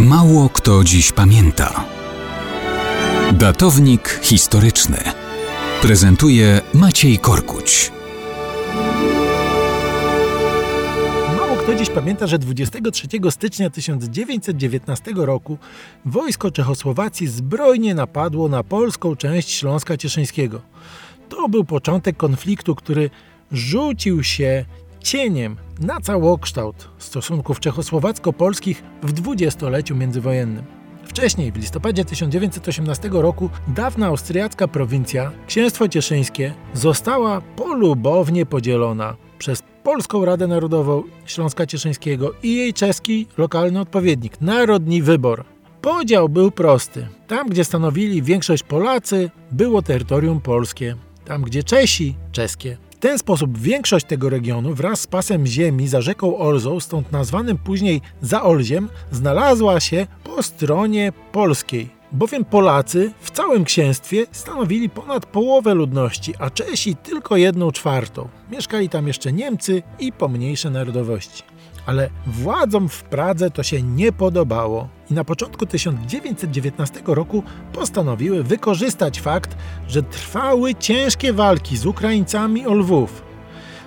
Mało kto dziś pamięta. Datownik historyczny prezentuje Maciej Korkuć. Mało kto dziś pamięta, że 23 stycznia 1919 roku wojsko Czechosłowacji zbrojnie napadło na polską część Śląska Cieszyńskiego. To był początek konfliktu, który rzucił się cieniem na całokształt stosunków czechosłowacko-polskich w dwudziestoleciu międzywojennym. Wcześniej, w listopadzie 1918 roku, dawna austriacka prowincja, Księstwo Cieszyńskie, została polubownie podzielona przez Polską Radę Narodową Śląska Cieszyńskiego i jej czeski lokalny odpowiednik, Narodni Wybor. Podział był prosty. Tam, gdzie stanowili większość Polacy, było terytorium polskie. Tam, gdzie Czesi, czeskie ten sposób większość tego regionu wraz z pasem ziemi za rzeką Olzą, stąd nazwanym później Zaolziem, znalazła się po stronie polskiej. Bowiem Polacy w całym księstwie stanowili ponad połowę ludności, a Czesi tylko jedną czwartą. Mieszkali tam jeszcze Niemcy i pomniejsze narodowości ale władzom w Pradze to się nie podobało i na początku 1919 roku postanowiły wykorzystać fakt, że trwały ciężkie walki z Ukraińcami o Lwów.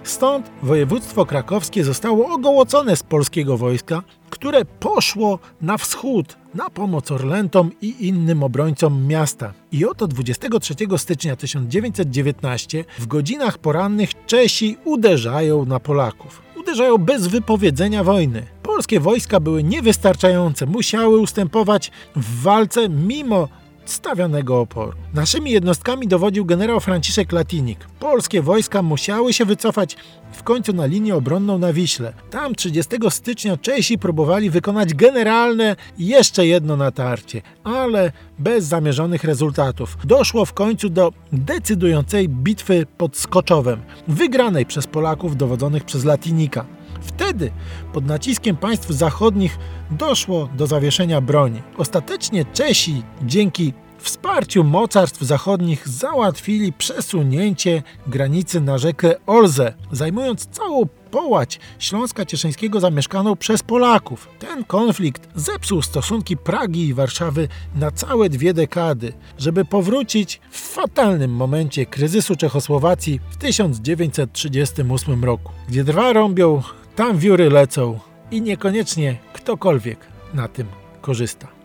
Stąd województwo krakowskie zostało ogołocone z polskiego wojska, które poszło na wschód na pomoc Orlentom i innym obrońcom miasta. I oto 23 stycznia 1919 w godzinach porannych Czesi uderzają na Polaków uderzają bez wypowiedzenia wojny. Polskie wojska były niewystarczające, musiały ustępować w walce mimo stawianego oporu. Naszymi jednostkami dowodził generał Franciszek Latinik. Polskie wojska musiały się wycofać w końcu na linię obronną na Wiśle. Tam 30 stycznia Czesi próbowali wykonać generalne jeszcze jedno natarcie, ale bez zamierzonych rezultatów. Doszło w końcu do decydującej bitwy pod Skoczowem, wygranej przez Polaków dowodzonych przez Latinika. Wtedy pod naciskiem państw zachodnich doszło do zawieszenia broni. Ostatecznie Czesi dzięki wsparciu mocarstw zachodnich załatwili przesunięcie granicy na rzekę Olzę, zajmując całą połać Śląska Cieszyńskiego zamieszkaną przez Polaków. Ten konflikt zepsuł stosunki Pragi i Warszawy na całe dwie dekady, żeby powrócić w fatalnym momencie kryzysu Czechosłowacji w 1938 roku. Gdzie drwa rąbią, tam wióry lecą i niekoniecznie ktokolwiek na tym korzysta.